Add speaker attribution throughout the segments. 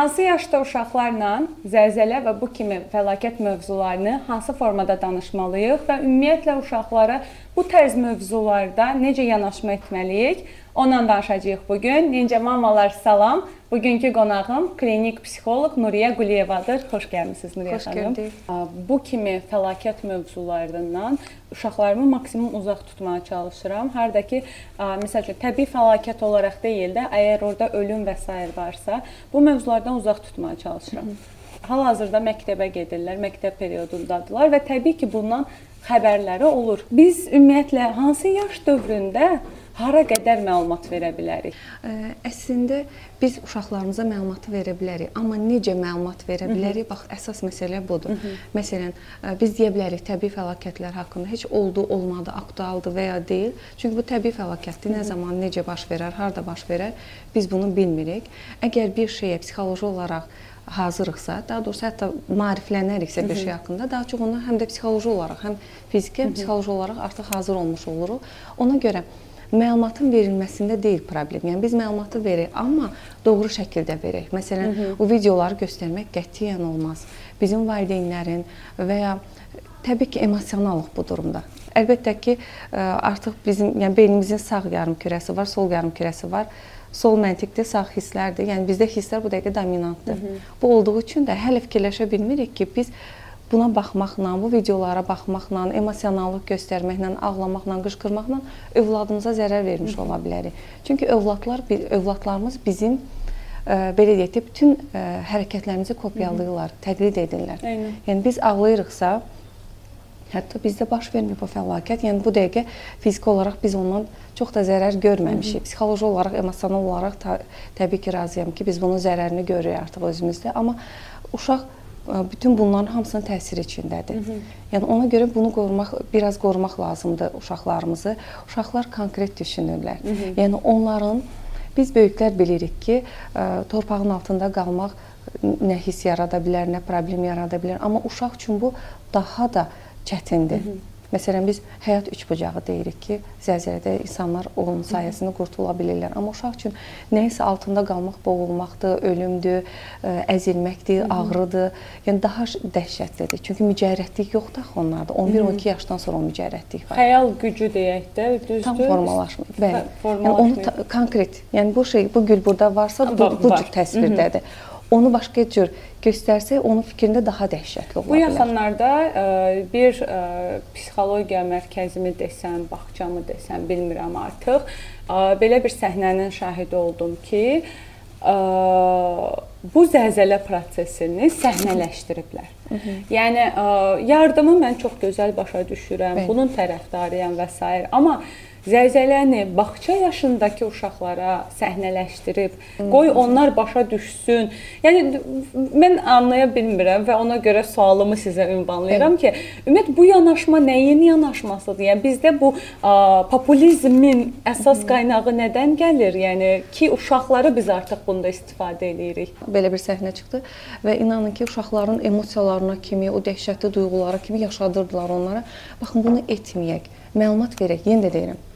Speaker 1: Hansı yaşda uşaqlarla zəlzələ və bu kimi fəlakət mövzularını hansı formada danışmalıyıq və ümumiyyətlə uşaqlara bu tərz mövzularda necə yanaşma etməliyik? Ondan danışacağıq bu gün. Necə mamalar salam. Bugünkü qonağım klinik psixoloq Nuriyə Quliyevadır. Xoş gəlmisiniz Nuriyə
Speaker 2: Xoş
Speaker 1: xanım.
Speaker 2: gördük.
Speaker 1: Bu kimi fəlakət mövzularından uşaqlarımı maksimum uzaq tutmağa çalışıram. Harda ki, məsəl üçün təbii fəlakət olaraq deyil də, əgər orada ölüm və s. varsa, bu mövzulardan uzaq tutmağa çalışıram. Hal-hazırda məktəbə gedirlər, məktəb periodundadılar və təbii ki, bundan xəbərləri olur. Biz ümumiyyətlə hansı yaş dövründə hara qədər məlumat verə bilərik?
Speaker 2: Ə, Əslində biz uşaqlarımıza məlumatı verə bilərik, amma necə məlumat verə bilərik? Bax, əsas məsələ budur. Məsələn, ə, biz deyə bilərik təbii fəlakətlər haqqında heç oldu, olmadı, aktualdır və ya deyil. Çünki bu təbii fəlakətdir. Nə zaman, necə baş verər, harda baş verər, biz bunu bilmirik. Əgər bir şeyə psixoloji olaraq hazırıqsa, daha doğrusu hətta maariflənəriksə bir şey haqqında, daha çox ona həm də psixoloji olaraq, həm fiziki, həm psixoloji olaraq artıq hazır olmuş oluruq. Ona görə məlumatın verilməsində deyil problem. Yəni biz məlumatı verək, amma doğru şəkildə verək. Məsələn, Hı -hı. o videoları göstərmək qətiyyən olmaz. Bizim valideynlərin və ya təbii ki, emosionalıq bu durumda. Əlbəttə ki, artıq bizim, yəni beynimizin sağ yarımkürəsi var, sol yarımkürəsi var. Sol məntiqdir, sağ hisslərdir. Yəni bizdə hisslər bu dəqiqə dominantdır. Hı -hı. Bu olduğu üçün də hələ fikirləşə bilmirik ki, biz buna baxmaqla, bu videolara baxmaqla, emosionallıq göstərməklə, ağlamaqla, qışqırmaqla övladımıza zərər vermiş ola bilərik. Çünki övladlar övladlarımız bizim ə, belə deyək də bütün ə, hərəkətlərimizi kopyalayırlar, təqlid edirlər.
Speaker 1: Eynən.
Speaker 2: Yəni biz ağlayırıqsa, hətta bizdə baş vermir bu fəlakət. Yəni bu dəqiqə fiziki olaraq biz ondan çox da zərər görməmişik. Psixoloji olaraq, emosional olaraq ta, təbii ki, razıyam ki, biz bunun zərərini görürük artıq özümüzdə, amma uşaq bütün bunların hamısının təsiri içindədir. Hı -hı. Yəni ona görə bunu qorumaq, biraz qorumaq lazımdır uşaqlarımızı. Uşaqlar konkret düşünürlər. Hı -hı. Yəni onların biz böyüklər bilirik ki, torpağın altında qalmaq nə hiss yarada bilər, nə problem yarada bilər, amma uşaq üçün bu daha da çətindir. Hı -hı. Məsələn biz həyat üçbucağı deyirik ki, zəlzələdə insanlar onun sayəsində qurtula bilirlər. Amma uşaq üçün nəyisə altında qalmaq boğulmaqdır, ölümdür, əzilməkdir, ağrıdır. Yəni daha dəhşətlidir. Çünki mücərrətlik yoxdur axı onlarda. 11-12 yaşdan sonra o mücərrətlik var.
Speaker 1: Xəyal gücü deyək də, düzdür?
Speaker 2: Tam formalaşmır. Bəli.
Speaker 1: Formalaşmır.
Speaker 2: Yəni onu konkret, yəni bu şey, bu gül burada varsa, bu, bu cür təsvirdədir. Hı -hı onu başqa cür göstərsək, onun fikrində daha dəhşətli ola bilər.
Speaker 1: Bu yaxınlarda ə, bir ə, psixologiya mərkəzimi desəm, bağçamı desəm, bilmirəm artıq. Ə, belə bir səhnənin şahidi oldum ki, ə, bu zəlzələ prosesini səhnələşdiriblər. Hı -hı. Yəni ə, yardımı mən çox gözəl başa düşürəm, Bəli. bunun tərəfdarıyam və s. amma zəlzələni bağça yaşındakı uşaqlara səhnələşdirib, qoy onlar başa düşsün. Yəni mən anlaya bilmirəm və ona görə sualımı sizə ünvanlayıram ki, ümumiyyətlə bu yanaşma nəyin yanaşmasıdır? Yəni bizdə bu a, populizmin əsas qaynağı nədən gəlir? Yəni ki, uşaqları biz artıq bunda istifadə eləyirik.
Speaker 2: Belə bir səhnə çıxdı və inanın ki, uşaqların emosiyalarına kimi, o dəhşətli duyğulara kimi yaşadırdılar onlara. Baxın bunu etməyək. Məlumat verək. Yenə də deyirəm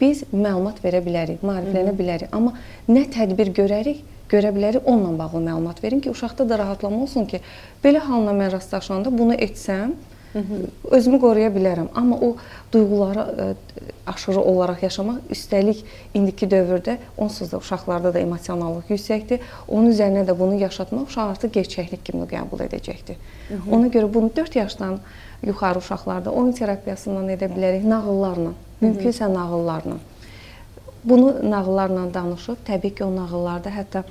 Speaker 2: biz məlumat verə bilərik, maariflənə bilərik, amma nə tədbir görərik, görə bilərik, onunla bağlı məlumat verin ki, uşaqda da rahatlama olsun ki, belə halına mən rastlaşanda bunu etsəm. Özümü qoruya bilərəm. Amma o duyğuları ə, aşırı olaraq yaşamaq, üstəlik indiki dövrdə onsuz da uşaqlarda da emosionallıq yüksəkdir. Onun üzərinə də bunu yaşatmaq uşaq artıq gerçəklik kimi qəbul edəcəkdir. Hı -hı. Ona görə bunu 4 yaşdan yuxarı uşaqlarda oyun terapiyasından edə bilərik, nağıllarla. Mümkünsə nağıllarla. Bunu nağıllarla danışıb, təbii ki, o nağıllarda hətta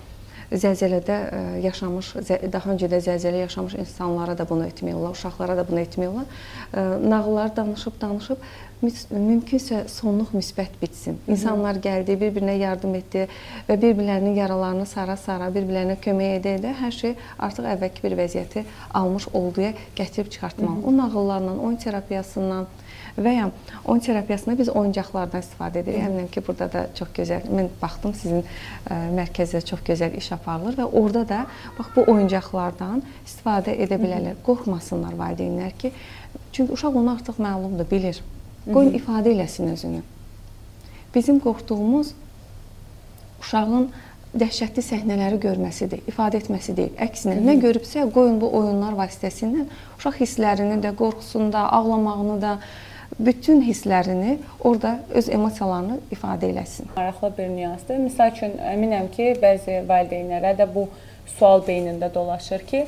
Speaker 2: zəlzələdə e, yaşamış, daha öncə də zəlzələ yaşamış insanlara da bunu etmək olar, uşaqlara da bunu etmək olar. E, nağılları danışıb, danışıb mümkünsə sonluq müsbət bitsin. İnsanlar gəldi, bir-birinə yardım etdi və bir-birlərinin yaralarını sara-sara, bir-birlərinə kömək edə-edə hər şey artıq əvvəlki bir vəziyyəti almış olduya gətirib çıxartmalı. O nağıllarla, oyun terapiyasından və ya oyun terapiyasında biz oyuncaqlardan istifadə edirik. Əminəm ki, burada da çox gözəl. Mən baxdım sizin ə, mərkəzdə çox gözəl iş aparılır və orada da bax bu oyuncaqlardan istifadə edə bilərlər. Qorxmasınlar valideynlər ki, çünki uşaq onu artıq məlumdur, bilir. Qoyun ifadə eləsin özünü. Bizim qorxduğumuz uşağın dəhşətli səhnələri görməsidir, ifadə etməsi deyil. Əksinə, nə görübsə, qoyun bu oyunlar vasitəsilə uşaq hisslərini də, qorxusunu da, ağlamağını da, bütün hisslərini orada öz emosiyalarını ifadə eləsin.
Speaker 1: Maraqlı bir nüansdır. Məsəl üçün əminəm ki, bəzi valideynlərə də bu sual beynində dolaşır ki,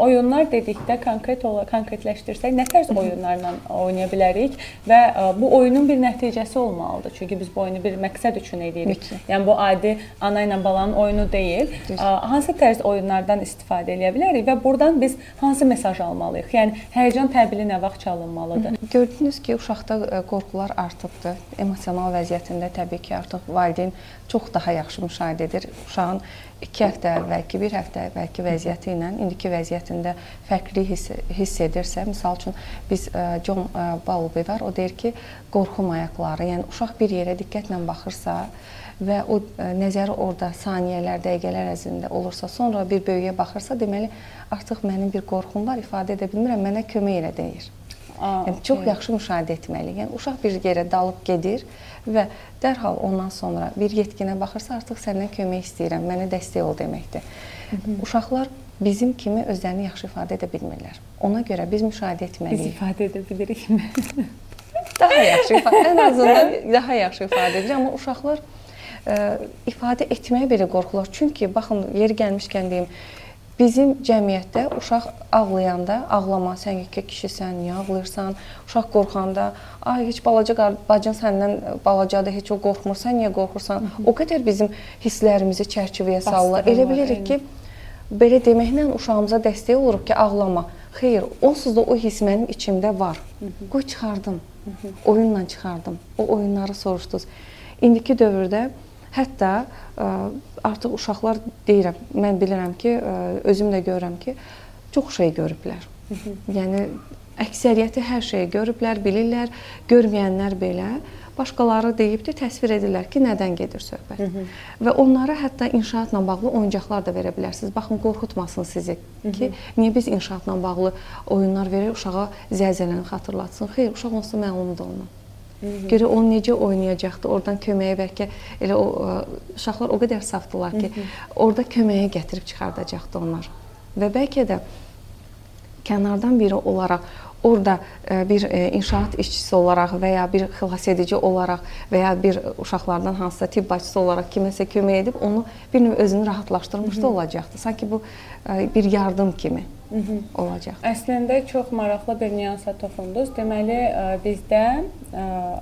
Speaker 1: oyunlar dedikdə konkret olaraq konkretləşdirsək nə tərz oyunlarla oynaya bilərik və bu oyunun bir nəticəsi olmalıdır. Çünki biz bu oyunu bir məqsəd üçün eləyirik. Mütləq. Yəni bu adi ana ilə balanın oyunu deyil. Düz. Hansı tərz oyunlardan istifadə edə bilərik və burdan biz hansı mesaj almalıyıq? Yəni həyəcan təbili nə vaxt çalınmalıdır?
Speaker 2: Gördünüz ki, uşaqda qorxular artıbdı. Emosional vəziyyətində təbii ki, artıq valideyn çox daha yaxşı müşahidə edir. Uşağın 2 həftə əvvəlki, 1 həftə əvvəlki vəziyyəti ilə indiki vəziyyətində fərqli hiss, hiss edirsə, məsəl üçün biz e, John e, Bowlby var, o deyir ki, qorxu mayaqları, yəni uşaq bir yerə diqqətlə baxırsa və o e, nəzəri orada saniyələr, dəqiqələr ərzində olursa, sonra bir böyüyə baxırsa, deməli artıq mənim bir qorxum var, ifadə edə bilmirəm, mənə kömək elə deyir. Aa, yəni çox okay. yaxşı müşahidə etməliyik. Yəni uşaq bir yerə dalıb gedir və dərhal ondan sonra bir yetkinə baxırsa artıq səndən kömək istəyirəm, mənə dəstək ol deməkdir. Hı -hı. Uşaqlar bizim kimi özlərini yaxşı ifadə edə bilmirlər. Ona görə biz müşahidə etməliyik.
Speaker 1: Biz ifadə edə bilirikmi?
Speaker 2: daha yaxşı ifadə, ən azından daha yaxşı ifadə edir, amma uşaqlar ə, ifadə etməyə belə qorxurlar. Çünki baxın, yeri gəlmişkən deyim, Bizim cəmiyyətdə uşaq ağlayanda, ağlama, sən yekə kişisən, niyə ağlayırsan? Uşaq qorxanda, ay heç balaca bacın səndən balacadır, heç o qorxmursan, niyə qorxursan? O qədər bizim hisslərimizi çərçivəyə salırlar. Elə bilirik ki, belə deməklə uşağımıza dəstək oluruq ki, ağlama. Xeyr, onsuz da o hiss mənim içimdə var. Qoy çıxardım. Oyunla çıxardım. O oyunları soruşdunuz. İndiki dövrdə Hətta ə, artıq uşaqlar deyirəm, mən bilirəm ki, ə, özüm də görürəm ki, çox şey görüblər. yəni əksəriyyəti hər şeyi görüblər, bilirlər. Görməyənlər belə başqaları deyibdi, təsvir edirlər ki, nədən gedir söhbət. Hı -hı. Və onlara hətta inşaatla bağlı oyuncaqlar da verə bilərsiniz. Baxın, qorxutmasın sizi Hı -hı. ki, niyə biz inşaatla bağlı oyunlar veririk, uşağa zəlzələni xatırlatsın. Xeyr, uşaq onsuz məlumdur ondan. Görə o necə oynayacaqdı, oradan köməyə bəlkə elə o uşaqlar o qədər safdılar ki, Hı -hı. orada köməyə gətirib çıxardacaqdı onlar. Və bəlkə də kənardan biri olaraq orada bir inşaat işçisi olaraq və ya bir xilasedici olaraq və ya bir uşaqlardan hansısa tibb bacısı olaraq kiməsə kömək edib onu bir növ özünü rahatlaşdırmış da olacaqdı. Sanki bu bir yardım kimi. Olacaq.
Speaker 1: Əslində çox maraqlı bir nüansa toxundunuz. Deməli bizdə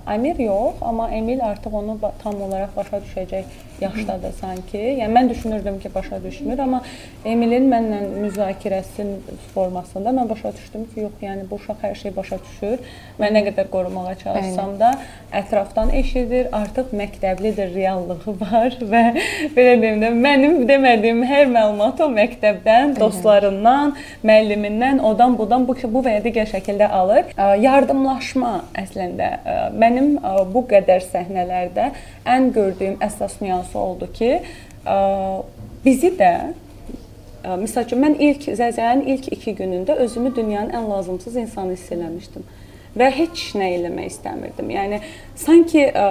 Speaker 1: Amir yox, amma Emil artıq onu tam olaraq başa düşəcək yaşdadır sanki. Yəni mən düşünürdüm ki, başa düşmür, amma Emilin mənlə müzakirəsi formasında mən başa düşdüm ki, yox, yəni bu uşaq hər şeyi başa düşür. Mən nə qədər qorumağa çalışsam da ətrafdan eşidir, artıq məktəblidir reallığı var və belə deyim də mənim demədiyim hər məlumat o məktəbdən, dostlarından, müəllimindən, odan budan bu bu və ya digər şəkildə alır. Yardımlaşma əslində mənim bu qədər səhnələrdə ən gördüyüm əsas nüansı oldu ki, bizi də Məsəl üçün mən ilk zəlzələnin ilk 2 günündə özümü dünyanın ən lazımsız insanı hiss eləmişdim və heç nə eləmək istəmirdim. Yəni sanki ə,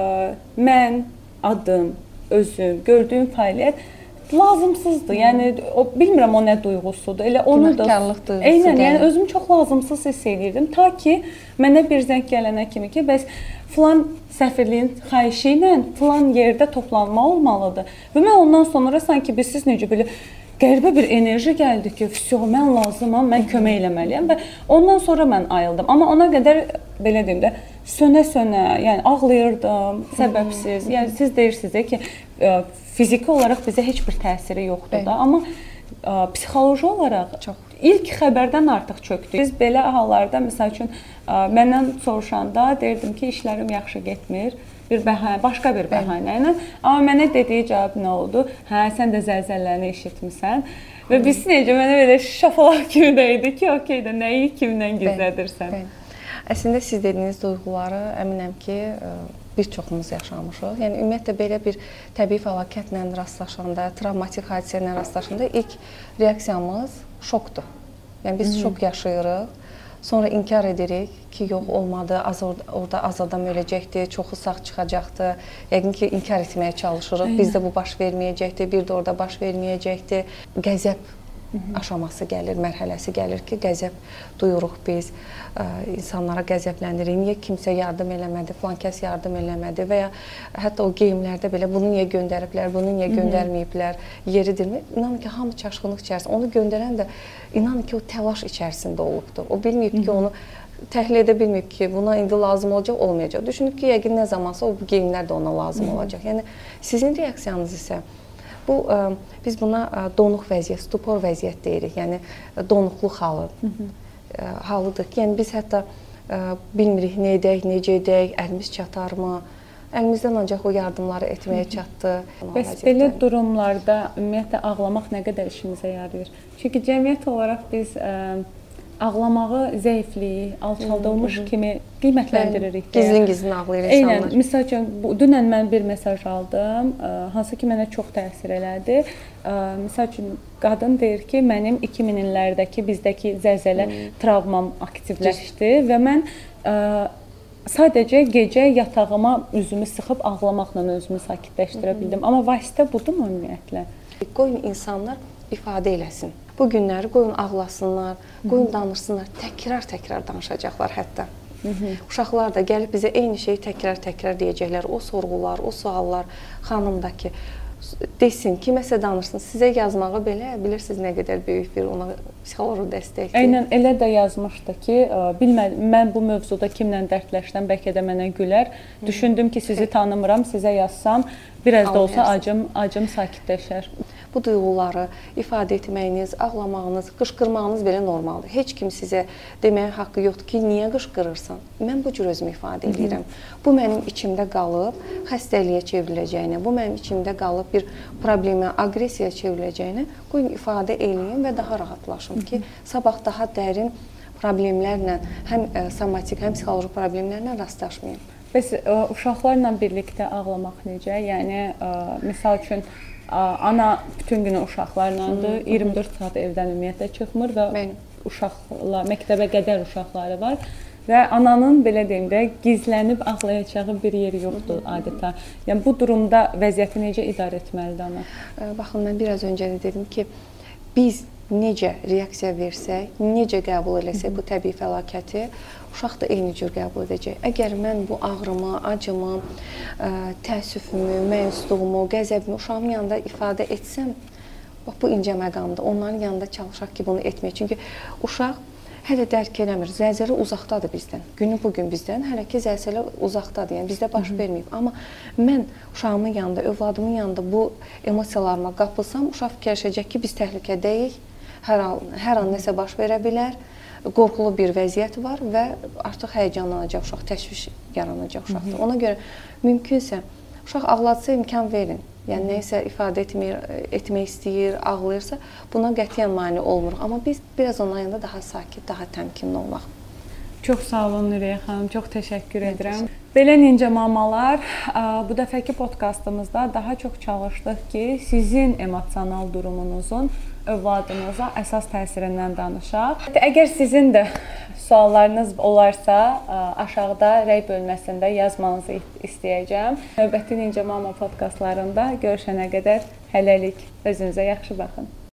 Speaker 1: mən adım, özüm, gördüyüm fəaliyyət lazımsızdır. Yəni o bilmirəm o nə duyğusudur. Elə onu da Eynən, yəni özümü çox lazımsız hiss edirdim ta ki mənə bir zəng gələnə kimi ki, bəs filan səfirliyin xahişi ilə filan yerdə toplanma olmalıdır. Və mən ondan sonra sanki biz siz necə belə qəribə bir enerji gəldi ki, "Vsyo, mən lazımam, mən kömək eləməliyəm" və ondan sonra mən ayıldım. Amma ona qədər belə deyim də sönə-sönə, yəni ağlayırdım, səbəbsiz. Yəni siz deyirsiniz ki, fiziki olaraq bizə heç bir təsiri yoxdur Bəli. da, amma ə, psixoloji olaraq çox ilk xəbərdən artıq çökdü. Biz belə hallarda məsəl üçün ə, məndən soruşanda deyirdim ki, işlərim yaxşı getmir bir bəhanə, başqa bir bəhanə ilə. Amma mənə dediyi cavab nə oldu? Hə, sən də zəlzələni eşitmisən. Və biz necə mənə belə şafalaq kimi də idi ki, okey də nəyi kimdən gizlədirsən. Bəli.
Speaker 2: Əslində siz dediyiniz duyğuları əminəm ki, bir çoxumuz yaşamışıq. Yəni ümumiyyətlə belə bir təbii fəlakətlə rastlaşanda, travmatik hadisə ilə rastlaşanda ilk reaksiyamız şokdur. Yəni biz Hı -hı. şok yaşayırıq. Sonra inkar edirik ki, yox olmadı, az orada, orada az adam öləcəkdi, çoxu sağ çıxacaqdı. Yəqin ki, inkar etməyə çalışırıq. Aynen. Bizdə bu baş verməyəcəkdi, bir də orada baş verməyəcəkdi. Qəzəb aşaması gəlir, mərhələsi gəlir ki, qəzəb duyuruq biz, ə, insanlara qəzəblənirik. Niyə kimsə yardım eləmədi, filan kəs yardım eləmədi və ya hətta o geyimlərdə belə bunu niyə göndəriblər, bunu niyə göndərməyiblər, yeridirmi? İnanın ki, hamı çaşqınlıq içərisində. Onu göndərən də inanın ki, o təlaş içərisində olubdu. O bilməyib ki, onu təhlil edə bilməyib ki, buna indi lazım olacaq, olmayacaq. Düşünüb ki, yəqin nə zamansa o geyimlər də ona lazım olacaq. Yəni sizin reaksiyanız isə Bu ə, biz buna ə, donuq vəziyyət, stupor vəziyyət deyirik. Yəni donuqluq halı. Hı -hı. Halıdır ki, yəni biz hətta bilmirik nə edək, necə edək, əlimiz çatarmı? Əlimizdən ancaq o yardımları etməyə çatdı.
Speaker 1: Bəs belə durumlarda ümumiyyətlə ağlamaq nə qədər işimizə yarayır? Çünki cəmiyyət olaraq biz ə, ağlamağı zəiflik, alçaldılmış Hı -hı. kimi qiymətləndiririk.
Speaker 2: Gizlin-gizlin ağlayır insanlar.
Speaker 1: Eynən, məsəl üçün dünən mən bir mesaj aldım, hansı ki mənə çox təsir elədi. Məsəl üçün qadın deyir ki, mənim 2000-lərdəki bizdəki zəlzələ Hı. travmam aktivləşdi və mən sadəcə gecə yatağıma üzümü sıxıb ağlamaqla özümü sakitləşdirə bildim. Amma vasitə budurmu ümumiyyətlə?
Speaker 2: Qoyun insanlar ifadə eləsin. Bu günləri qoyun ağlasınlar, qoyun danışsınlar, təkrar-təkrar danışacaqlar hətta. Hı -hı. Uşaqlar da gəlib bizə eyni şeyi təkrar-təkrar deyəcəklər. O sorğular, o suallar xanımdakı desin, kiməsə danışsın. Sizə yazmağı belə bilirsiniz nə qədər böyük bir ona psixoloji dəstəkdir.
Speaker 1: Eynən elə də yazmışdı ki, bilmədim mən bu mövzuda kimlə dərdləşsəm bəlkə də mənə gülər. Hı. Düşündüm ki, sizi tanımıram, sizə yazsam biraz da olsa acım acım sakitləşər
Speaker 2: bu duyğuları ifadə etməyiniz, ağlamağınız, qışqırmağınız belə normaldır. Heç kim sizə deməyə haqqı yoxdur ki, niyə qışqırırsan? Mən bu cür özümü ifadə edirəm. Bu mənim içimdə qalıb xəstəliyə çevriləcəyinə, bu mənim içimdə qalıb bir problemə, aqressiyaya çevriləcəyinə qoyun ifadə eləyim və daha rahatlaşım ki, sabah daha dərin problemlərlə, həm e, somatik, həm psixoloji problemlərlə rastlaşmayım.
Speaker 1: Bəs ə, e, uşaqlarla birlikdə ağlamaq necə? Yəni ə, e, misal üçün ana bütün günü uşaqlarladır. 24 saat evdən ümumiyyətlə çıxmır və Bəli. uşaqlar, məktəbə qədər uşaqları var və ananın belə deyim də gizlənib ağlayacağı bir yeri yoxdur adətən. Yəni bu durumda vəziyyəti necə idarə etməlidir ana?
Speaker 2: Baxın mən biraz öncə də dedim ki, biz necə reaksiya versək, necə qəbul eləsək bu təbii fəlakəti, uşaq da eyni cür qəbul edəcək. Əgər mən bu ağrımı, acımı, təəssüfümü, məyusluğumu, qəzəbimi uşağımın yanında ifadə etsəm, bax bu incə məqamdır. Onların yanında çalışaq ki, bunu etməyək. Çünki uşaq hələ dərk eləmir. Zəlzələ uzaqdadır bizdən. Günü bu gün bizdən, hələ ki zəlzələ uzaqdadır. Yəni bizdə baş verməyib. Amma mən uşağımın yanında, övladımın yanında bu emosiyalarıma qapılsam, uşaq fikirləşəcək ki, biz təhlükədəyik hər an, hər an nəsə baş verə bilər, qorxulu bir vəziyyət var və artıq həyəcanlanacaq uşaq, təşviş yaranacaq uşaqda. Ona görə mümkünsə uşaq ağladsa imkan verin. Yəni nəyisə ifadə etmir, etmək istəyir, ağlayırsa, buna qətiyyən mane olmuruq. Amma biz biraz onun yanında daha sakit, daha təmkinli olmaq.
Speaker 1: Çox sağ olun Nuriyə xanım, çox təşəkkür Mən edirəm. Təşəkkür. Belə Ninja mamalar, bu dəfəki podkastımızda daha çox çalışdıq ki, sizin emosional durumunuzun övladınıza əsas təsirindən danışaq. Əgər sizin də suallarınız olarsa, aşağıda rəy bölməsində yazmanızı istəyəcəm. Növbəti Ninja Mama podkastlarında görüşənə qədər hələlik özünüzə yaxşı baxın.